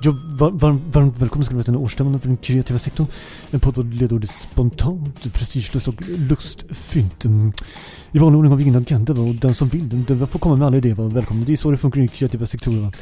Ja, var, var, varmt välkommen ska du vara till årsstämman för den kreativa sektorn. En podd vad ledordet spontant, prestigelöst och lustfyllt. Mm. I vanlig ordning har vi ingen agenda och den som vill, den, den får komma med alla idéer. Välkommen. Det är så det funkar i kreativa sektorer.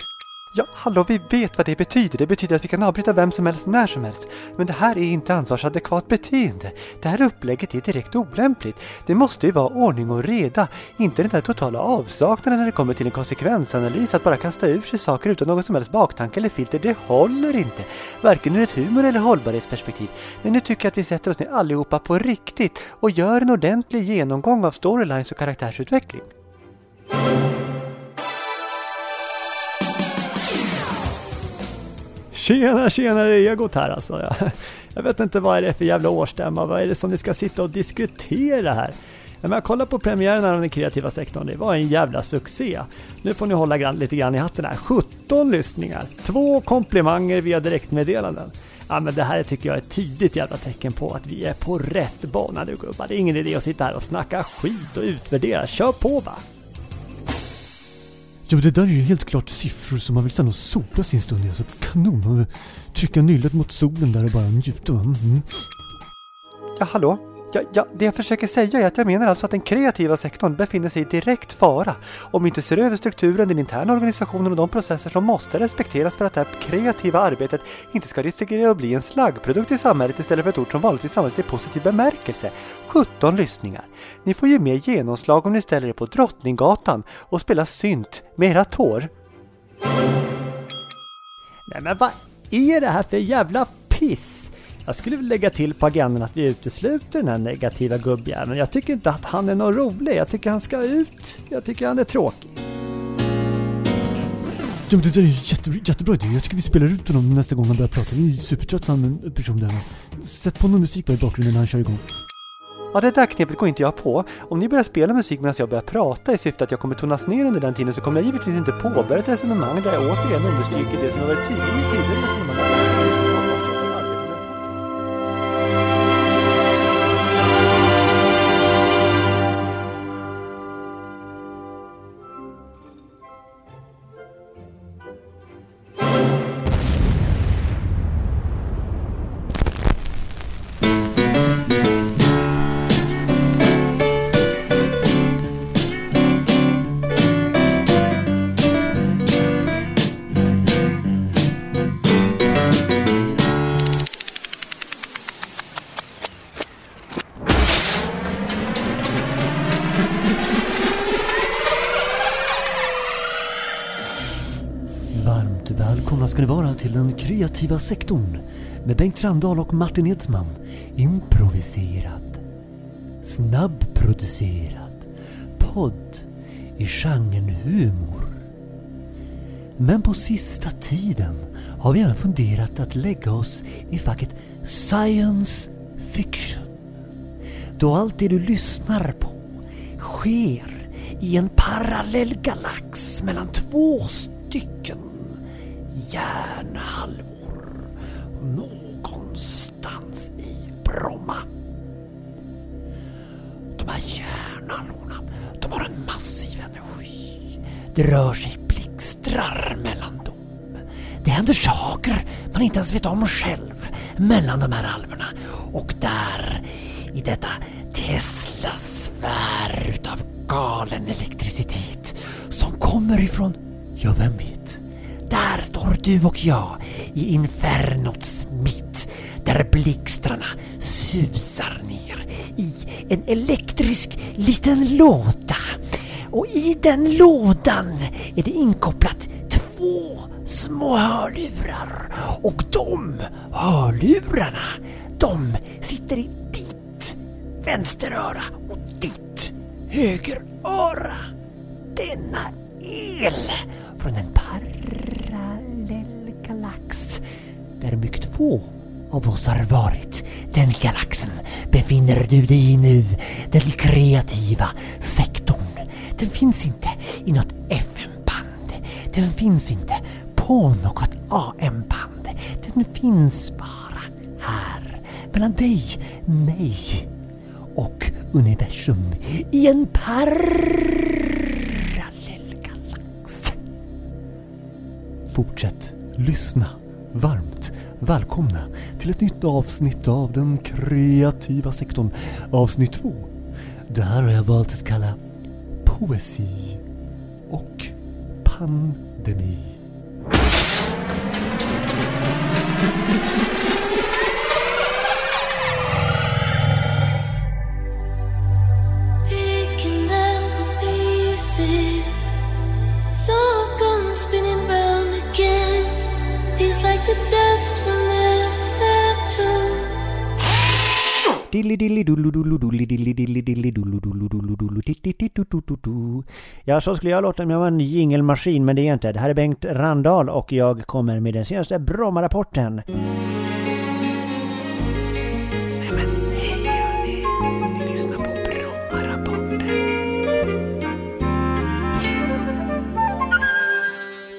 Ja, hallå, vi vet vad det betyder. Det betyder att vi kan avbryta vem som helst när som helst. Men det här är inte ansvarsadekvat beteende. Det här upplägget är direkt olämpligt. Det måste ju vara ordning och reda, inte den där totala avsaknaden när det kommer till en konsekvensanalys. Att bara kasta ur sig saker utan någon som helst baktanke eller filter, det håller inte. Varken ur ett humor eller hållbarhetsperspektiv. Men nu tycker jag att vi sätter oss ner allihopa på riktigt och gör en ordentlig genomgång av storylines och karaktärsutveckling. Tjena, tjena, det är Egot här alltså. Jag, jag vet inte vad är det är för jävla årsstämma, vad är det som ni ska sitta och diskutera här? Men jag kollar på premiären av den kreativa sektorn, det var en jävla succé. Nu får ni hålla grann, lite grann i hatten här. 17 lyssningar, två komplimanger via direktmeddelanden. Ja men det här tycker jag är ett tydligt jävla tecken på att vi är på rätt bana nu gubbar. Det är ingen idé att sitta här och snacka skit och utvärdera. Kör på va! Ja men det där är ju helt klart siffror som man vill stanna och sola sin stund i. Alltså kanon. Man vill trycka nyllet mot solen där och bara njuta. Mm. Ja, hallå? Ja, ja, det jag försöker säga är att jag menar alltså att den kreativa sektorn befinner sig i direkt fara om vi inte ser över strukturen, den interna organisationen och de processer som måste respekteras för att det här kreativa arbetet inte ska riskera att bli en slaggprodukt i samhället istället för ett ord som vanligtvis används i positiv bemärkelse. 17 lyssningar. Ni får ju mer genomslag om ni ställer er på Drottninggatan och spelar synt med era tår. Nej men vad är det här för jävla piss? Jag skulle vilja lägga till på agendan att vi utesluter den här negativa gubbjäveln. Jag tycker inte att han är någon rolig. Jag tycker han ska ut. Jag tycker han är tråkig. Ja, men det där är ju jätte, jättebra idé. Jag tycker vi spelar ut honom nästa gång han börjar prata. Vi är ju supertrött han person där. Sätt på någon musik bara i bakgrunden när han kör igång. Ja, det där knepet går inte jag på. Om ni börjar spela musik medan jag börjar prata i syfte att jag kommer tonas ner under den tiden så kommer jag givetvis inte påbörja ett resonemang där jag återigen understryker det som jag varit tydlig i tidigare resonemang. Kreativa sektorn med Bengt Trandahl och Martin Edsman. Improviserad. Snabbproducerad. Podd i genren humor. Men på sista tiden har vi även funderat att lägga oss i facket science fiction. Då allt det du lyssnar på sker i en parallell galax mellan två stycken hjärnhalvor någonstans i Bromma. De här hjärnhalvorna, de har en massiv energi. Det rör sig blixtrar mellan dem. Det händer saker man inte ens vet om själv mellan de här halvorna. Och där, i detta Tesla-sfär utav galen elektricitet som kommer ifrån, ja vem vet? Står du och jag i infernots mitt där blixtrarna susar ner i en elektrisk liten låda. Och i den lådan är det inkopplat två små hörlurar. Och de hörlurarna, de sitter i ditt vänsteröra och ditt högeröra. Denna el från en parallell där mycket få av oss har varit. Den galaxen befinner du dig i nu. Den kreativa sektorn. Den finns inte i något FM-band. Den finns inte på något AM-band. Den finns bara här. Mellan dig, mig och universum. I en parallell galax. Fortsätt lyssna varmt välkomna till ett nytt avsnitt av den kreativa sektorn. Avsnitt två. Det här har jag valt att kalla Poesi och pandemi. Ja, så skulle jag låta om jag var en jingelmaskin, men det är jag inte. Det här är Bengt Randahl och jag kommer med den senaste Bromma-rapporten.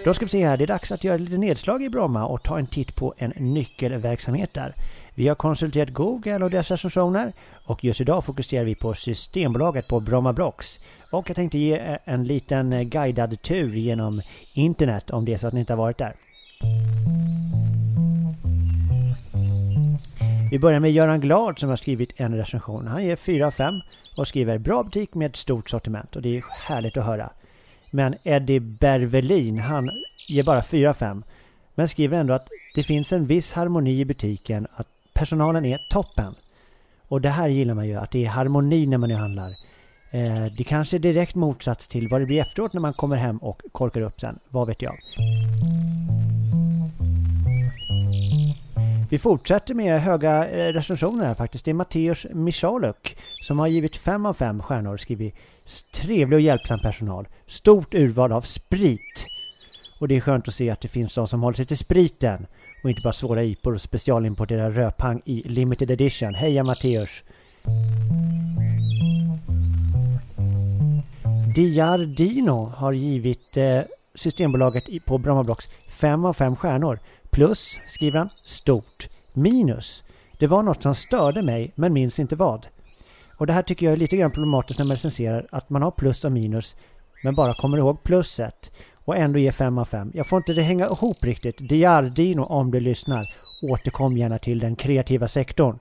Då ska vi se här, det är dags att göra lite nedslag i Bromma och ta en titt på en nyckelverksamhet där. Vi har konsulterat Google och dess recensioner och just idag fokuserar vi på Systembolaget på Bromma Blocks. Och jag tänkte ge en liten eh, guidad tur genom internet om det är så att ni inte har varit där. Vi börjar med Göran Glad som har skrivit en recension. Han ger 4 av 5 och skriver bra butik med ett stort sortiment och det är härligt att höra. Men Eddie Bervelin, han ger bara 4 av 5. Men skriver ändå att det finns en viss harmoni i butiken, att personalen är toppen. Och det här gillar man ju, att det är harmoni när man nu handlar. Eh, det kanske är direkt motsats till vad det blir efteråt när man kommer hem och korkar upp sen. Vad vet jag. Vi fortsätter med höga eh, recensioner här faktiskt. Det är Matteus Michaluk som har givit 5 av 5 stjärnor och skrivit trevlig och hjälpsam personal. Stort urval av sprit. Och det är skönt att se att det finns de som håller sig till spriten och inte bara svåra IPor och specialimporterad rödpang i limited edition. Heja Matteus! Diardino har givit eh, Systembolaget på på Brommablocks 5 av 5 stjärnor. Plus, skriver han, stort. Minus. Det var något som störde mig, men minns inte vad. Och det här tycker jag är lite grann problematiskt när man recenserar, att man har plus och minus, men bara kommer ihåg plusset och ändå ge 5 av 5. Jag får inte det hänga ihop riktigt. Diardino, om du lyssnar, återkom gärna till den kreativa sektorn.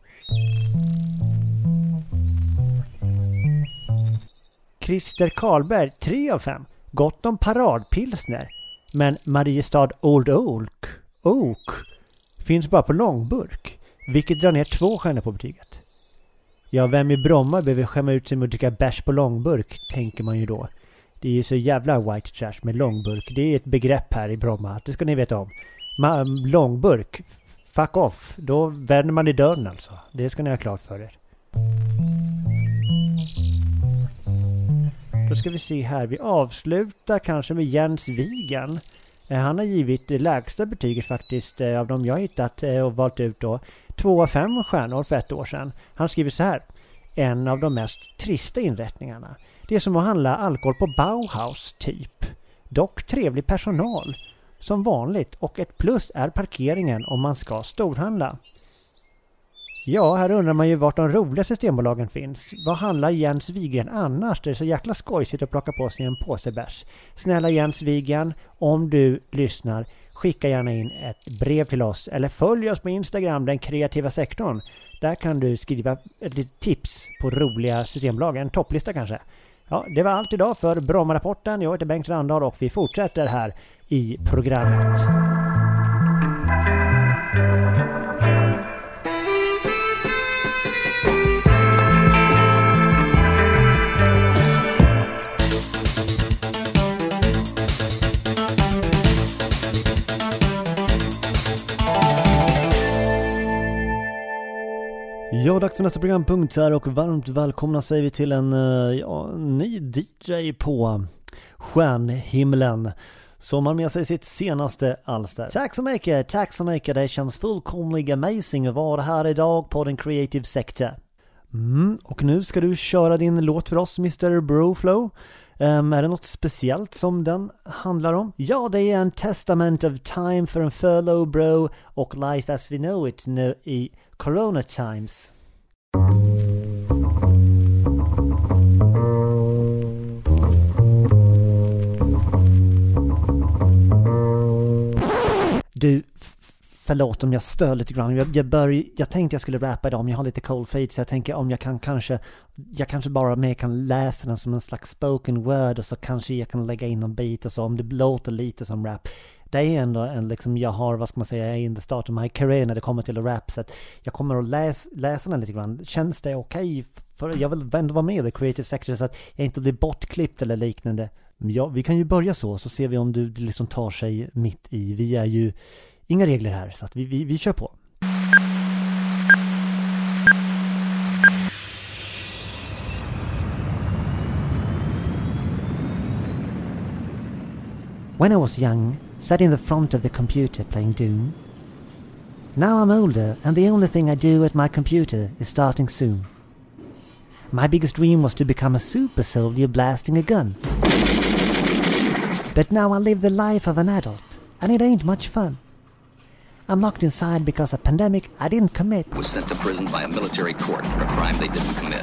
Christer Karlberg 3 av 5. Gott om paradpilsner. Men Mariestad Old Oak, Oak finns bara på långburk. Vilket drar ner två stjärnor på betyget. Ja, vem i Bromma behöver skämma ut sig med att dricka bärs på långburk, tänker man ju då. Det är ju så jävla white trash med långburk. Det är ett begrepp här i Bromma, det ska ni veta om. Ma- um, långburk, fuck off. Då vänder man i dörren alltså. Det ska ni ha klart för er. Då ska vi se här. Vi avslutar kanske med Jens Wigen. Eh, han har givit det lägsta betyget faktiskt eh, av de jag hittat eh, och valt ut då. Två av fem stjärnor för ett år sedan. Han skriver så här. En av de mest trista inrättningarna. Det är som att handla alkohol på Bauhaus typ. Dock trevlig personal. Som vanligt och ett plus är parkeringen om man ska storhandla. Ja, här undrar man ju vart de roliga systembolagen finns. Vad handlar Jens Wigren annars? Det är så jäkla skojsigt att plocka på sig en påse bärs. Snälla Jens Wigren, om du lyssnar, skicka gärna in ett brev till oss eller följ oss på Instagram, den kreativa sektorn. Där kan du skriva ett litet tips på roliga systembolag, en topplista kanske. Ja, det var allt idag för Bromma-rapporten. Jag heter Bengt Randahl och vi fortsätter här i programmet. Ja, dags för nästa programpunkt här och varmt välkomna säger vi till en eh, ja, ny DJ på stjärnhimlen som har med sig sitt senaste alster. Tack så mycket, tack så mycket. Det känns fullkomligt amazing att vara här idag på den creative sector. Mm, och nu ska du köra din låt för oss, Mr Broflow. Um, är det något speciellt som den handlar om? Ja, det är en testament of time för en furlough bro och life as we know it nu i Corona times. Du, Förlåt om jag stör lite grann. Jag, jag, bör, jag tänkte jag skulle rappa idag men jag har lite cold feet så jag tänker om jag kan kanske Jag kanske bara mer kan läsa den som en slags spoken word och så kanske jag kan lägga in någon bit och så om det låter lite som rap. Det är ändå en liksom, jag har, vad ska man säga, in the start of my career när det kommer till rap så att jag kommer att läs, läsa den lite grann. Känns det okej? Okay? För jag vill ändå vara med i the creative sector så att jag inte blir bortklippt eller liknande. Ja, vi kan ju börja så, så ser vi om du liksom tar sig mitt i. Vi är ju inga regler här, så att vi, vi, vi kör på. When I was young, sat in the front of the computer playing Doom. Now I'm older, and the only thing I do at my computer is starting soon. My biggest dream was to become a super soldier blasting a gun. But now I live the life of an adult, and it ain't much fun. I'm locked inside because a pandemic I didn't commit. Was sent to prison by a military court for a crime they didn't commit.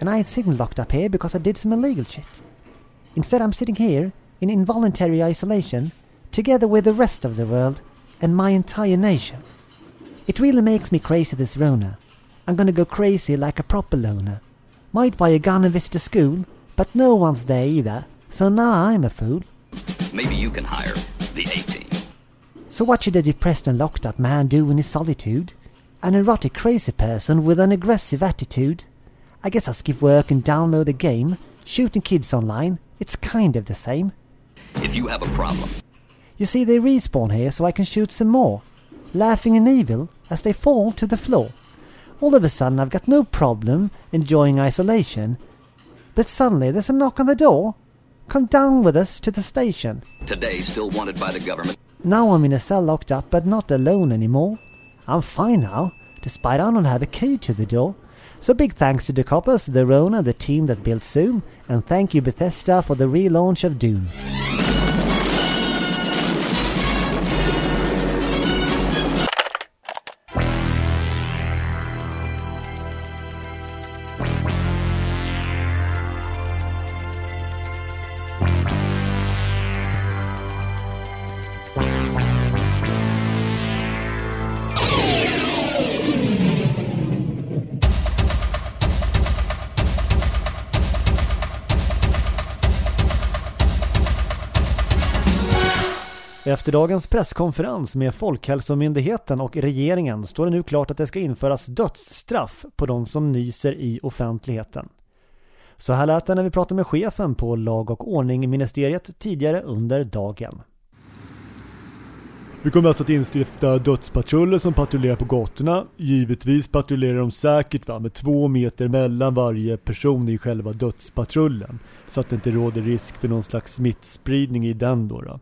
And I ain't sitting locked up here because I did some illegal shit. Instead, I'm sitting here in involuntary isolation, together with the rest of the world and my entire nation. It really makes me crazy this Rona. I'm gonna go crazy like a proper loner. Might buy a gun and visit a school, but no one's there either, so now I'm a fool. Maybe you can hire the A team. So what should a depressed and locked up man do in his solitude? An erotic crazy person with an aggressive attitude? I guess I'll skip work and download a game. Shooting kids online, it's kind of the same. If you have a problem, You see, they respawn here so I can shoot some more, laughing and evil as they fall to the floor. All of a sudden, I've got no problem enjoying isolation. But suddenly, there's a knock on the door. Come down with us to the station. today still wanted by the government, Now I'm in a cell locked up, but not alone anymore. I'm fine now, despite I don't have a key to the door. So big thanks to the coppers, the Rona, the team that built Zoom, and thank you Bethesda for the relaunch of Doom. Efter dagens presskonferens med Folkhälsomyndigheten och regeringen står det nu klart att det ska införas dödsstraff på de som nyser i offentligheten. Så här lät det när vi pratade med chefen på lag och ordning-ministeriet tidigare under dagen. Vi kommer alltså att instifta dödspatruller som patrullerar på gatorna. Givetvis patrullerar de säkert va, med två meter mellan varje person i själva dödspatrullen. Så att det inte råder risk för någon slags smittspridning i den då. då.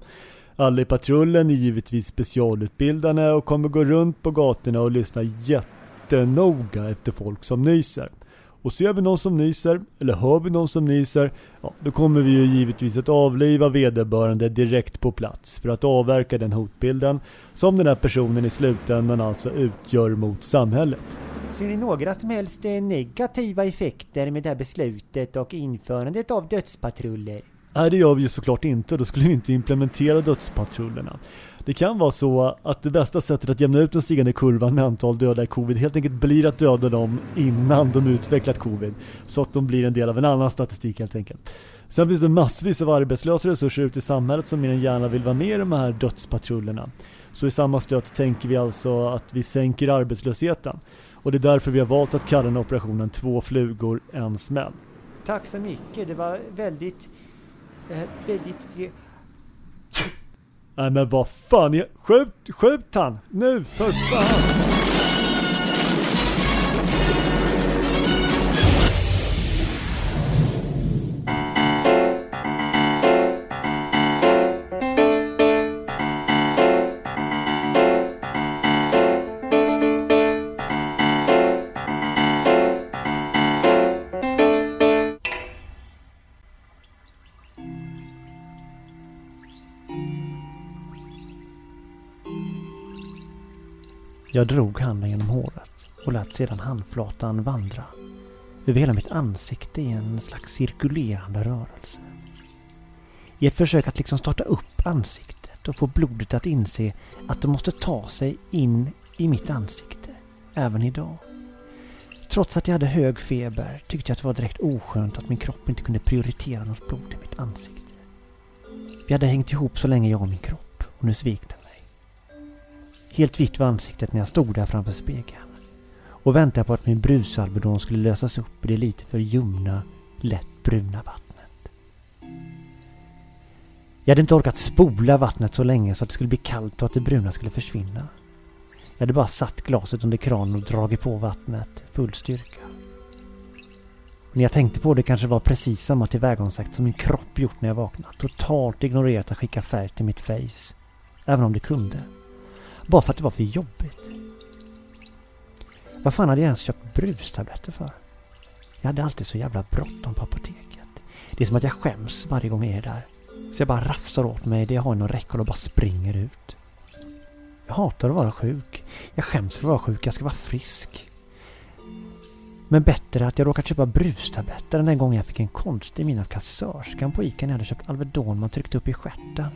Alla i patrullen är givetvis specialutbildade och kommer gå runt på gatorna och lyssna jättenoga efter folk som nyser. Och ser vi någon som nyser, eller hör vi någon som nyser, ja, då kommer vi ju givetvis att avliva vederbörande direkt på plats för att avverka den hotbilden som den här personen i slutändan alltså utgör mot samhället. Ser ni några som helst eh, negativa effekter med det här beslutet och införandet av dödspatruller? Nej, det gör vi ju såklart inte. Då skulle vi inte implementera dödspatrullerna. Det kan vara så att det bästa sättet att jämna ut den stigande kurvan med antal döda i covid helt enkelt blir att döda dem innan de utvecklat covid. Så att de blir en del av en annan statistik helt enkelt. Sen finns det massvis av arbetslösa resurser ute i samhället som mer än gärna vill vara med i de här dödspatrullerna. Så i samma stöt tänker vi alltså att vi sänker arbetslösheten. Och det är därför vi har valt att kalla den här operationen Två flugor, en smäll. Tack så mycket, det var väldigt, eh, väldigt... trevligt. Nej men vad fan, jag- skjut, skjut han! Nu för fan! Jag drog handen genom håret och lät sedan handflatan vandra över hela mitt ansikte i en slags cirkulerande rörelse. I ett försök att liksom starta upp ansiktet och få blodet att inse att det måste ta sig in i mitt ansikte, även idag. Trots att jag hade hög feber tyckte jag att det var direkt oskönt att min kropp inte kunde prioritera något blod i mitt ansikte. Vi hade hängt ihop så länge jag och min kropp och nu svek den. Helt vitt var ansiktet när jag stod där framför spegeln och väntade på att min brusalbedon skulle lösas upp i det lite för ljumna, lätt bruna vattnet. Jag hade inte orkat spola vattnet så länge så att det skulle bli kallt och att det bruna skulle försvinna. Jag hade bara satt glaset under kranen och dragit på vattnet full styrka. När jag tänkte på det kanske det var precis samma tillvägagångssätt som min kropp gjort när jag vaknat. Totalt ignorerat att skicka färg till mitt face. Även om det kunde. Bara för att det var för jobbigt. Vad fan hade jag ens köpt brustabletter för? Jag hade alltid så jävla bråttom på apoteket. Det är som att jag skäms varje gång jag är där. Så jag bara rafsar åt mig det jag har inom räckhåll och bara springer ut. Jag hatar att vara sjuk. Jag skäms för att vara sjuk. Jag ska vara frisk. Men bättre att jag råkat köpa brustabletter än den gången jag fick en konstig min av kassörskan på Ica när jag hade köpt Alvedon man tryckte upp i stjärten.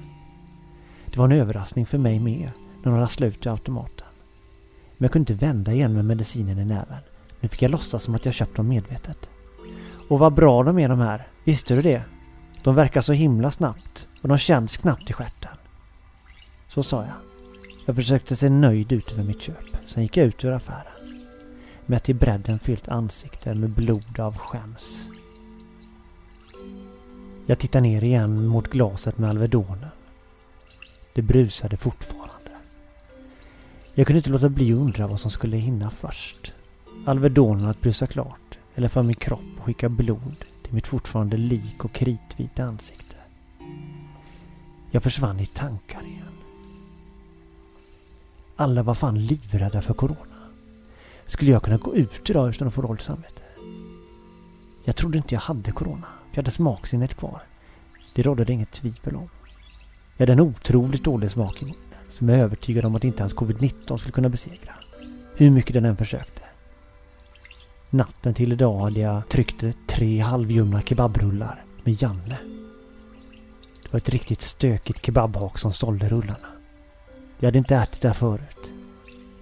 Det var en överraskning för mig med när de rasslade ut ur automaten. Men jag kunde inte vända igen med medicinen i näven. Nu fick jag låtsas som att jag köpt dem medvetet. Och vad bra de är de här. Visste du det? De verkar så himla snabbt och de känns knappt i stjärten. Så sa jag. Jag försökte se nöjd ut över mitt köp. Sen gick jag ut ur affären. Med till bredden fyllt ansikte med blod av skäms. Jag tittade ner igen mot glaset med Alvedonen. Det brusade fortfarande. Jag kunde inte låta bli att undra vad som skulle hinna först. Alvedonen att brusa klart eller för min kropp att skicka blod till mitt fortfarande lik och kritvita ansikte. Jag försvann i tankar igen. Alla var fan livrädda för corona. Skulle jag kunna gå ut idag utan att få dåligt samvete? Jag trodde inte jag hade corona. Jag hade smaksinnet kvar. Det rådde det inget tvivel om. Jag hade en otroligt dålig smak i munnen som jag är övertygad om att inte ens covid-19 skulle kunna besegra. Hur mycket den än försökte. Natten till idag hade jag tryckt tre halvljumna kebabrullar med Janne. Det var ett riktigt stökigt kebabhak som sålde rullarna. Jag hade inte ätit där förut.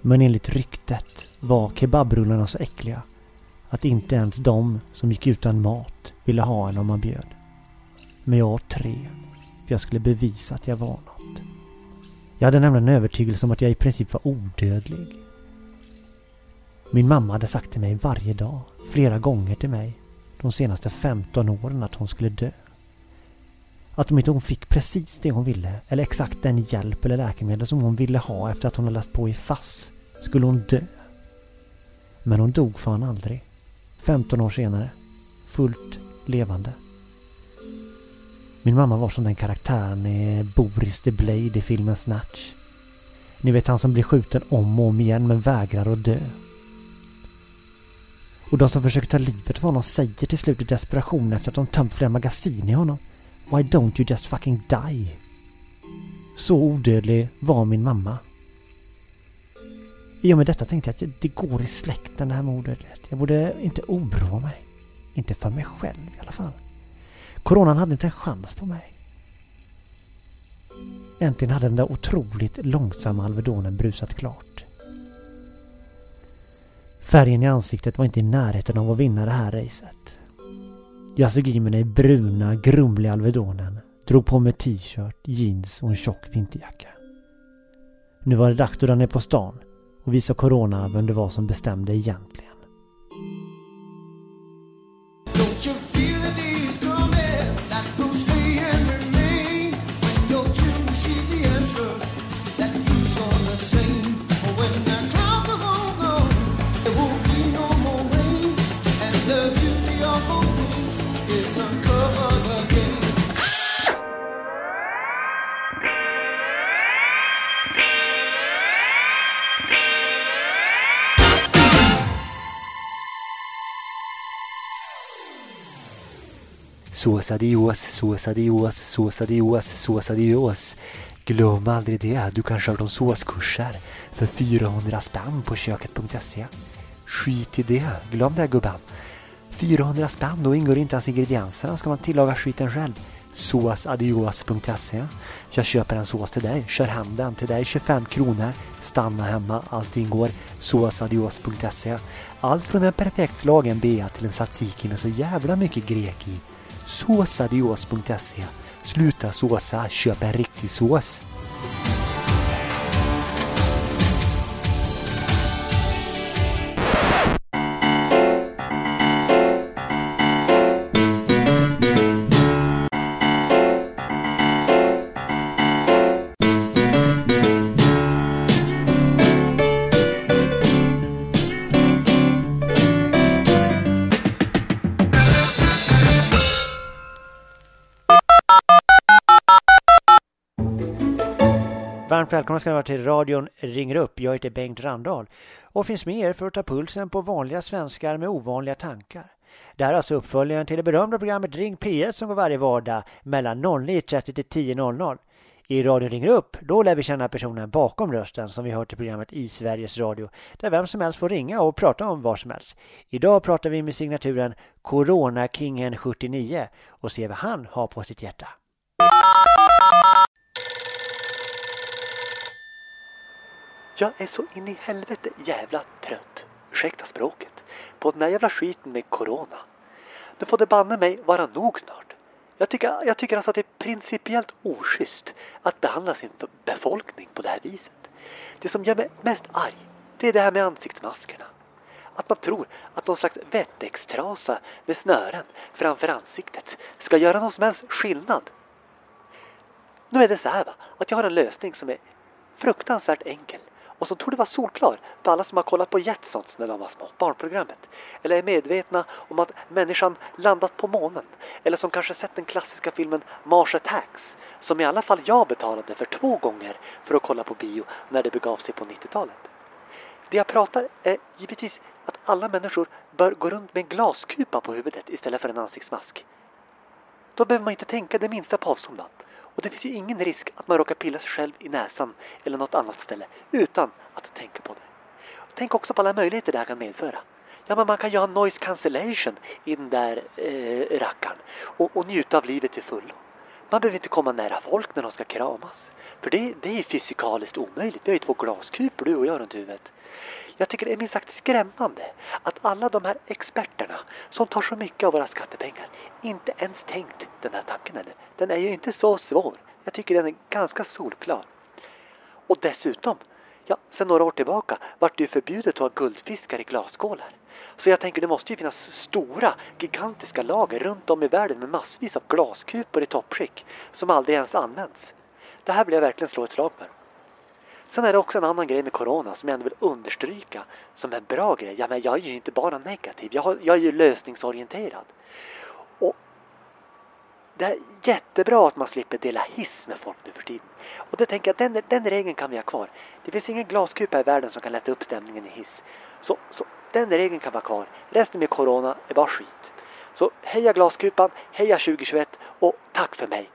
Men enligt ryktet var kebabrullarna så äckliga att inte ens de som gick utan mat ville ha en om man bjöd. Men jag åt tre, för jag skulle bevisa att jag var något. Jag hade nämligen en övertygelse om att jag i princip var odödlig. Min mamma hade sagt till mig varje dag, flera gånger till mig, de senaste 15 åren att hon skulle dö. Att om inte hon fick precis det hon ville, eller exakt den hjälp eller läkemedel som hon ville ha efter att hon hade läst på i FASS, skulle hon dö. Men hon dog fan aldrig. 15 år senare. Fullt levande. Min mamma var som den karaktären i Boris the Blade i filmen Snatch. Ni vet han som blir skjuten om och om igen men vägrar att dö. Och de som försöker ta livet av honom säger till slut i desperation efter att de tömt flera magasin i honom. Why don't you just fucking die? Så odödlig var min mamma. I och med detta tänkte jag att det går i släkten det här med odödlighet. Jag borde inte oroa mig. Inte för mig själv i alla fall. Coronan hade inte en chans på mig. Äntligen hade den där otroligt långsamma Alvedonen brusat klart. Färgen i ansiktet var inte i närheten av att vinna det här racet. Jag såg i mig den bruna, grumliga Alvedonen, drog på mig t-shirt, jeans och en tjock vinterjacka. Nu var det dags att dra ner på stan och visa Corona vem det var som bestämde egentligen. Sås adios, sås adios, sås adios, sås adios. Glöm aldrig det, du kan köra de såskurser för 400 spänn på köket.se. Skit i det, glöm det gubben. 400 spänn, då ingår inte ens ingredienserna ska man tillaga skiten själv. Såsadios.se Jag köper en sås till dig, kör hem den till dig, 25 kronor. Stanna hemma, allt ingår. Såsadios.se Allt från en perfekt slagen bea till en tzatziki med så jävla mycket grek i såsadios.se. Sluta såsa, köp en riktig sås. Välkomna ska ni vara till radion Ringer upp. Jag heter Bengt Randahl och finns med er för att ta pulsen på vanliga svenskar med ovanliga tankar. Det här är alltså uppföljaren till det berömda programmet Ring P1 som går varje vardag mellan 09.30 till 10.00. I radion ringer upp, då lär vi känna personen bakom rösten som vi hört i programmet i Sveriges Radio, där vem som helst får ringa och prata om vad som helst. Idag pratar vi med signaturen Corona-kingen 79 och ser vad han har på sitt hjärta. Jag är så in i helvete jävla trött, ursäkta språket, på den här jävla skiten med corona. Nu får det banne mig vara nog snart. Jag tycker, jag tycker alltså att det är principiellt oschysst att behandla sin befolkning på det här viset. Det som gör mig mest arg, det är det här med ansiktsmaskerna. Att man tror att någon slags wettextrasa med snören framför ansiktet ska göra någon som helst skillnad. Nu är det så här va, att jag har en lösning som är fruktansvärt enkel och som torde vara solklar för alla som har kollat på Jetsons när de var små, barnprogrammet. Eller är medvetna om att människan landat på månen. Eller som kanske sett den klassiska filmen Mars Attacks. Som i alla fall jag betalade för två gånger för att kolla på bio när det begav sig på 90-talet. Det jag pratar är givetvis att alla människor bör gå runt med en glaskupa på huvudet istället för en ansiktsmask. Då behöver man inte tänka det minsta på avstånd. Och det finns ju ingen risk att man råkar pilla sig själv i näsan eller något annat ställe utan att tänka på det. Tänk också på alla möjligheter det här kan medföra. Ja, men man kan ju ha noise cancellation i den där eh, rackaren och, och njuta av livet till fullo. Man behöver inte komma nära folk när de ska kramas. För det, det är fysikaliskt omöjligt. Vi har ju två glaskupor du och jag runt huvudet. Jag tycker det är minst sagt skrämmande att alla de här experterna som tar så mycket av våra skattepengar inte ens tänkt den här tanken ännu. Den är ju inte så svår. Jag tycker den är ganska solklar. Och dessutom, ja, sen några år tillbaka vart det ju förbjudet att ha guldfiskar i glasskålar. Så jag tänker det måste ju finnas stora, gigantiska lager runt om i världen med massvis av glaskupor i toppskick som aldrig ens används. Det här vill jag verkligen slå ett slag för. Sen är det också en annan grej med Corona som jag ändå vill understryka som en bra grej. Ja, men jag är ju inte bara negativ, jag, har, jag är ju lösningsorienterad. Och det är jättebra att man slipper dela hiss med folk nu för tiden. Och det tänker jag, den, den regeln kan vi ha kvar. Det finns ingen glaskupa i världen som kan lätta upp stämningen i hiss. Så, så den regeln kan vara kvar. Resten med Corona är bara skit. Så heja glaskupan, heja 2021 och tack för mig.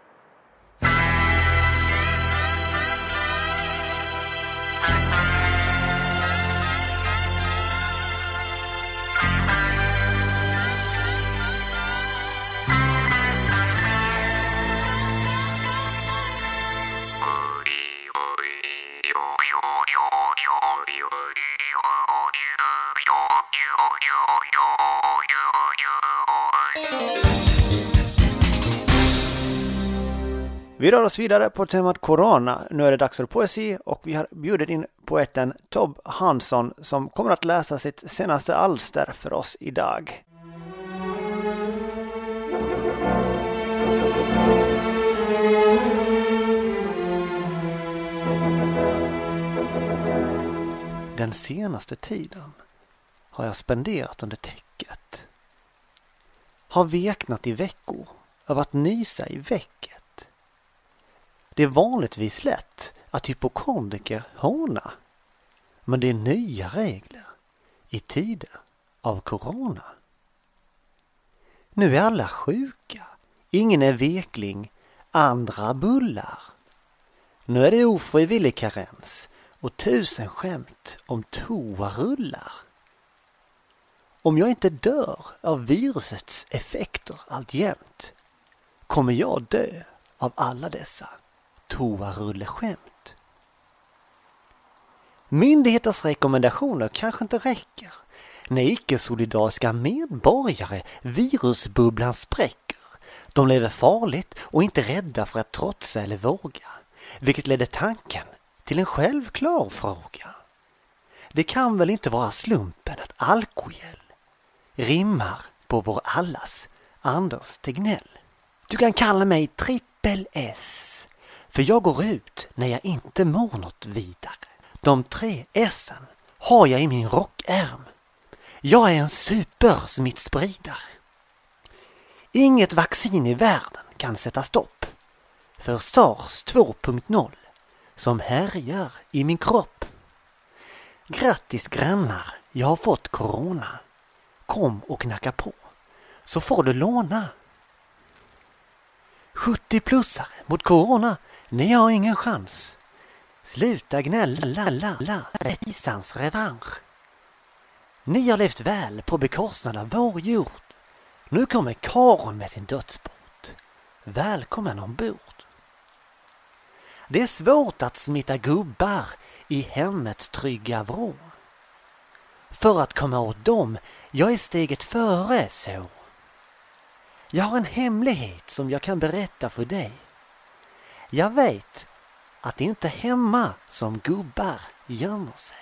Vi rör oss vidare på temat Corona. Nu är det dags för poesi och vi har bjudit in poeten Tob Hansson som kommer att läsa sitt senaste alster för oss idag. Den senaste tiden har jag spenderat under täcket. Har veknat i veckor av att nysa i väcket. Det är vanligtvis lätt att hypokondriker håna. Men det är nya regler i tider av corona. Nu är alla sjuka. Ingen är vekling, andra bullar. Nu är det ofrivillig karens och tusen skämt om toarullar. Om jag inte dör av virusets effekter alltjämt kommer jag dö av alla dessa toarulleskämt. Myndigheters rekommendationer kanske inte räcker när icke-solidariska medborgare virusbubblan spräcker. De lever farligt och inte rädda för att trotsa eller våga, vilket ledde tanken till en självklar fråga. Det kan väl inte vara slumpen att alkogel rimmar på vår allas Anders Tegnell. Du kan kalla mig trippel S, för jag går ut när jag inte mår något vidare. De tre S'en har jag i min rockärm. Jag är en supersmittspridare. Inget vaccin i världen kan sätta stopp för sars 2.0 som härjar i min kropp. Grattis grannar, jag har fått corona. Kom och knacka på, så får du låna. 70-plussare mot corona, ni har ingen chans. Sluta gnälla, la, la, rättvisans revansch. Ni har levt väl på bekostnad av vår jord. Nu kommer Karon med sin dödsbot. Välkommen ombord. Det är svårt att smitta gubbar i hemmets trygga vrå. För att komma åt dem, jag är steget före så. Jag har en hemlighet som jag kan berätta för dig. Jag vet att det inte är hemma som gubbar gömmer sig.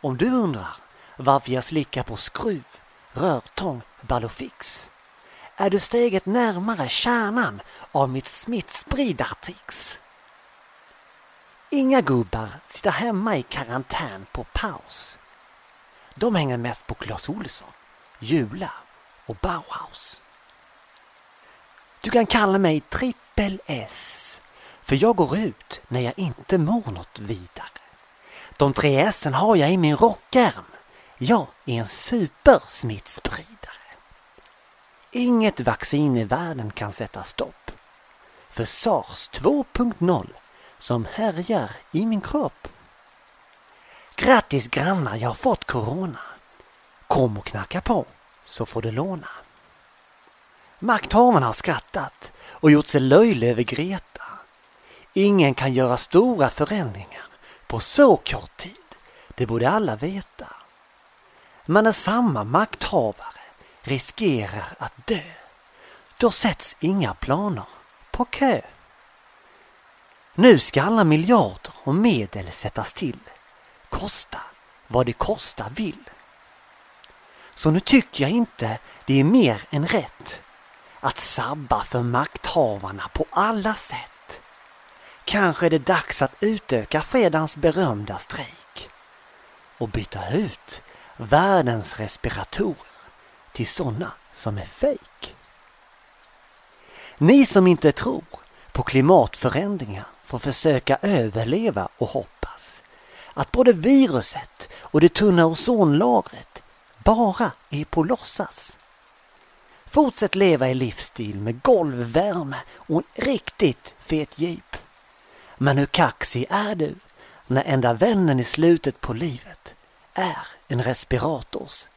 Om du undrar varför jag slickar på skruv, rörtång, ballofix. är du steget närmare kärnan av mitt smittspridartrix. Inga gubbar sitter hemma i karantän på paus. De hänger mest på Clas Ohlson, Jula och Bauhaus. Du kan kalla mig trippel S, för jag går ut när jag inte mår något vidare. De tre S'en har jag i min rockärm. Jag är en supersmittspridare. Inget vaccin i världen kan sätta stopp för sars 2.0 som härjar i min kropp. Grattis grannar, jag har fått corona. Kom och knacka på så får du låna. Makthavarna har skrattat och gjort sig löjlig över Greta. Ingen kan göra stora förändringar på så kort tid. Det borde alla veta. Men när samma makthavare riskerar att dö, då sätts inga planer på kö. Nu ska alla miljarder och medel sättas till, kosta vad det kosta vill. Så nu tycker jag inte det är mer än rätt att sabba för makthavarna på alla sätt. Kanske är det dags att utöka fredagens berömda strejk och byta ut världens respiratorer till sådana som är fejk. Ni som inte tror på klimatförändringar får försöka överleva och hoppas att både viruset och det tunna ozonlagret bara är på låtsas. Fortsätt leva i livsstil med golvvärme och en riktigt fet jeep. Men hur kaxig är du när enda vännen i slutet på livet är en respirators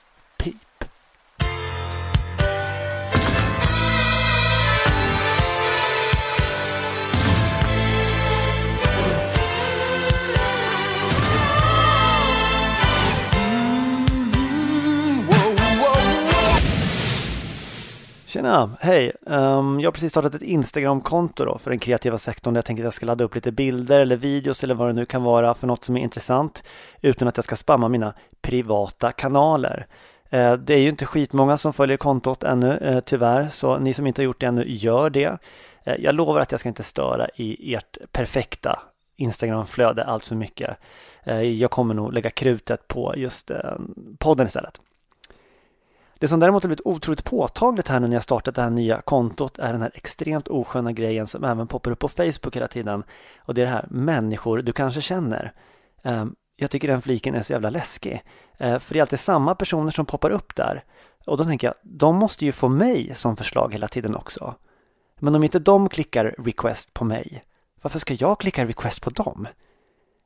Tjena, hej! Um, jag har precis startat ett Instagram-konto då för den kreativa sektorn där jag tänker att jag ska ladda upp lite bilder eller videos eller vad det nu kan vara för något som är intressant utan att jag ska spamma mina privata kanaler. Uh, det är ju inte skitmånga som följer kontot ännu uh, tyvärr, så ni som inte har gjort det ännu, gör det. Uh, jag lovar att jag ska inte störa i ert perfekta Instagram-flöde allt för mycket. Jag kommer nog lägga krutet på just podden istället. Det som däremot har blivit otroligt påtagligt här nu när jag startat det här nya kontot är den här extremt osköna grejen som även poppar upp på Facebook hela tiden. Och det är det här människor du kanske känner. Ehm, jag tycker den fliken är så jävla läskig. Ehm, för det är alltid samma personer som poppar upp där. Och då tänker jag, de måste ju få mig som förslag hela tiden också. Men om inte de klickar request på mig, varför ska jag klicka request på dem?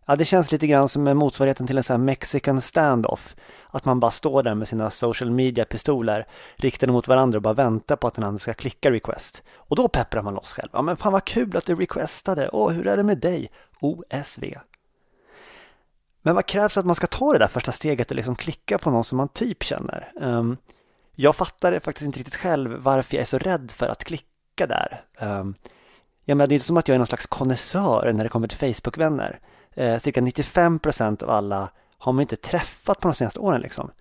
Ja, det känns lite grann som motsvarigheten till en sån här mexican standoff. Att man bara står där med sina social media-pistoler riktade mot varandra och bara väntar på att den andra ska klicka request. Och då pepprar man loss själv. Ja, men fan vad kul att du requestade. Åh, hur är det med dig? OSV. Men vad krävs för att man ska ta det där första steget och liksom klicka på någon som man typ känner? Um, jag fattar faktiskt inte riktigt själv varför jag är så rädd för att klicka där. Ehm, um, jag menar, det är inte som att jag är någon slags konnässör när det kommer till Facebook-vänner. Eh, cirka 95% av alla har man inte träffat på de senaste åren liksom.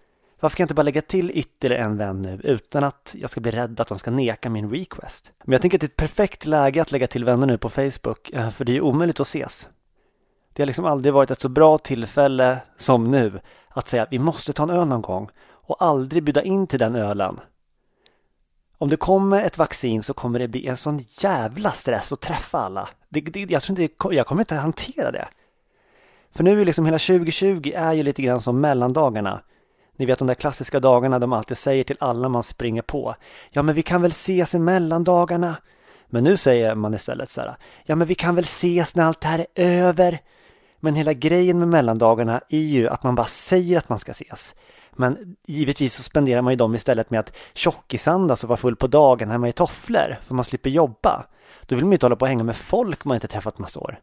Varför kan jag inte bara lägga till ytterligare en vän nu utan att jag ska bli rädd att de ska neka min request? Men jag tänker att det är ett perfekt läge att lägga till vänner nu på Facebook, eh, för det är ju omöjligt att ses. Det har liksom aldrig varit ett så bra tillfälle som nu att säga att vi måste ta en öl någon gång och aldrig bjuda in till den ölen. Om det kommer ett vaccin så kommer det bli en sån jävla stress att träffa alla. Det, det, jag tror inte, jag kommer inte hantera det. För nu är liksom hela 2020 är ju lite grann som mellandagarna. Ni vet de där klassiska dagarna de alltid säger till alla man springer på. Ja, men vi kan väl ses i mellandagarna. Men nu säger man istället så här. Ja, men vi kan väl ses när allt det här är över. Men hela grejen med mellandagarna är ju att man bara säger att man ska ses. Men givetvis så spenderar man ju dem istället med att tjockisandas och vara full på dagen hemma i tofflor för man slipper jobba. Då vill man ju inte hålla på och hänga med folk man inte träffat massa år.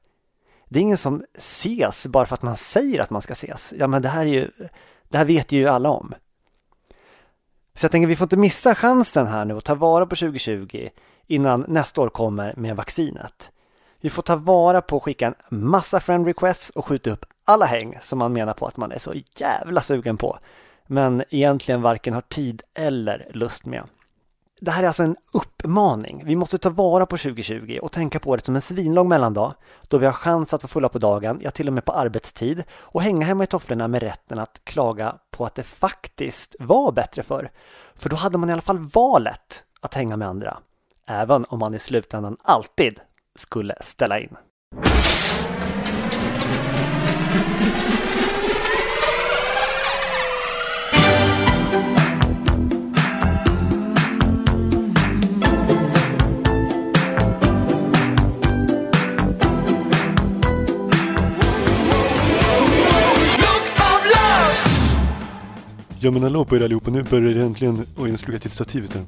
Det är ingen som ses bara för att man säger att man ska ses. Ja, men det här är ju, det här vet ju alla om. Så jag tänker vi får inte missa chansen här nu och ta vara på 2020 innan nästa år kommer med vaccinet. Vi får ta vara på att skicka en massa friend requests och skjuta upp alla häng som man menar på att man är så jävla sugen på men egentligen varken har tid eller lust med. Det här är alltså en uppmaning. Vi måste ta vara på 2020 och tänka på det som en svinlång mellandag då vi har chans att vara fulla på dagen, ja till och med på arbetstid och hänga hemma i tofflorna med rätten att klaga på att det faktiskt var bättre för. För då hade man i alla fall valet att hänga med andra, även om man i slutändan alltid skulle ställa in. Ja men hallå på er allihopa, nu börjar det äntligen... Oj, nu slog jag till stativet här.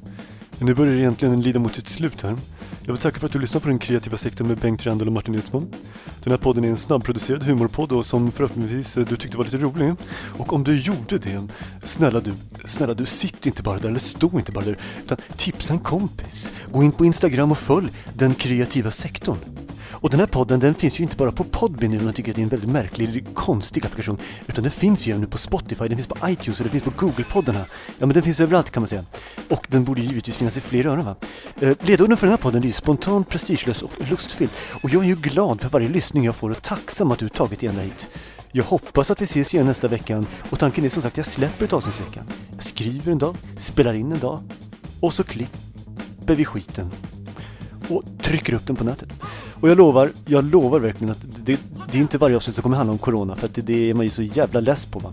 Nu börjar det egentligen lida mot sitt slut här. Jag vill tacka för att du lyssnar på den kreativa sektorn med Bengt Randall och Martin Edsman. Den här podden är en snabbproducerad humorpodd och som förhoppningsvis du tyckte var lite rolig. Och om du gjorde det, snälla du, snälla du, sitt inte bara där eller stå inte bara där, utan tipsa en kompis. Gå in på Instagram och följ den kreativa sektorn. Och den här podden den finns ju inte bara på Podbean om man tycker att det är en väldigt märklig, konstig applikation. Utan den finns ju även på Spotify, den finns på iTunes och den finns på Google-poddarna. Ja men den finns överallt kan man säga. Och den borde givetvis finnas i fler öron va. Eh, ledorden för den här podden är ju spontan, prestigelös och lustfylld. Och jag är ju glad för varje lyssning jag får och tacksam att du tagit dig ända hit. Jag hoppas att vi ses igen nästa vecka och tanken är som sagt jag släpper ett avsnitt i veckan. Jag skriver en dag, spelar in en dag och så klipper vi skiten och trycker upp den på nätet. Och jag lovar, jag lovar verkligen att det, det är inte varje avsnitt som kommer handla om Corona för att det, det är man ju så jävla less på va.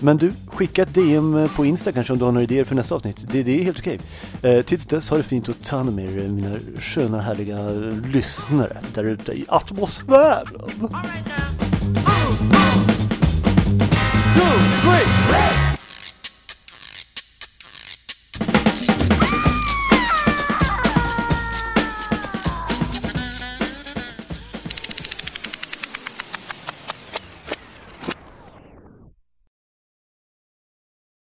Men du, skicka ett DM på Insta kanske om du har några idéer för nästa avsnitt. Det, det är helt okej. Eh, tills dess, ha det fint och ta hand om er eh, mina sköna härliga lyssnare där ute i atmosfären. Two, three,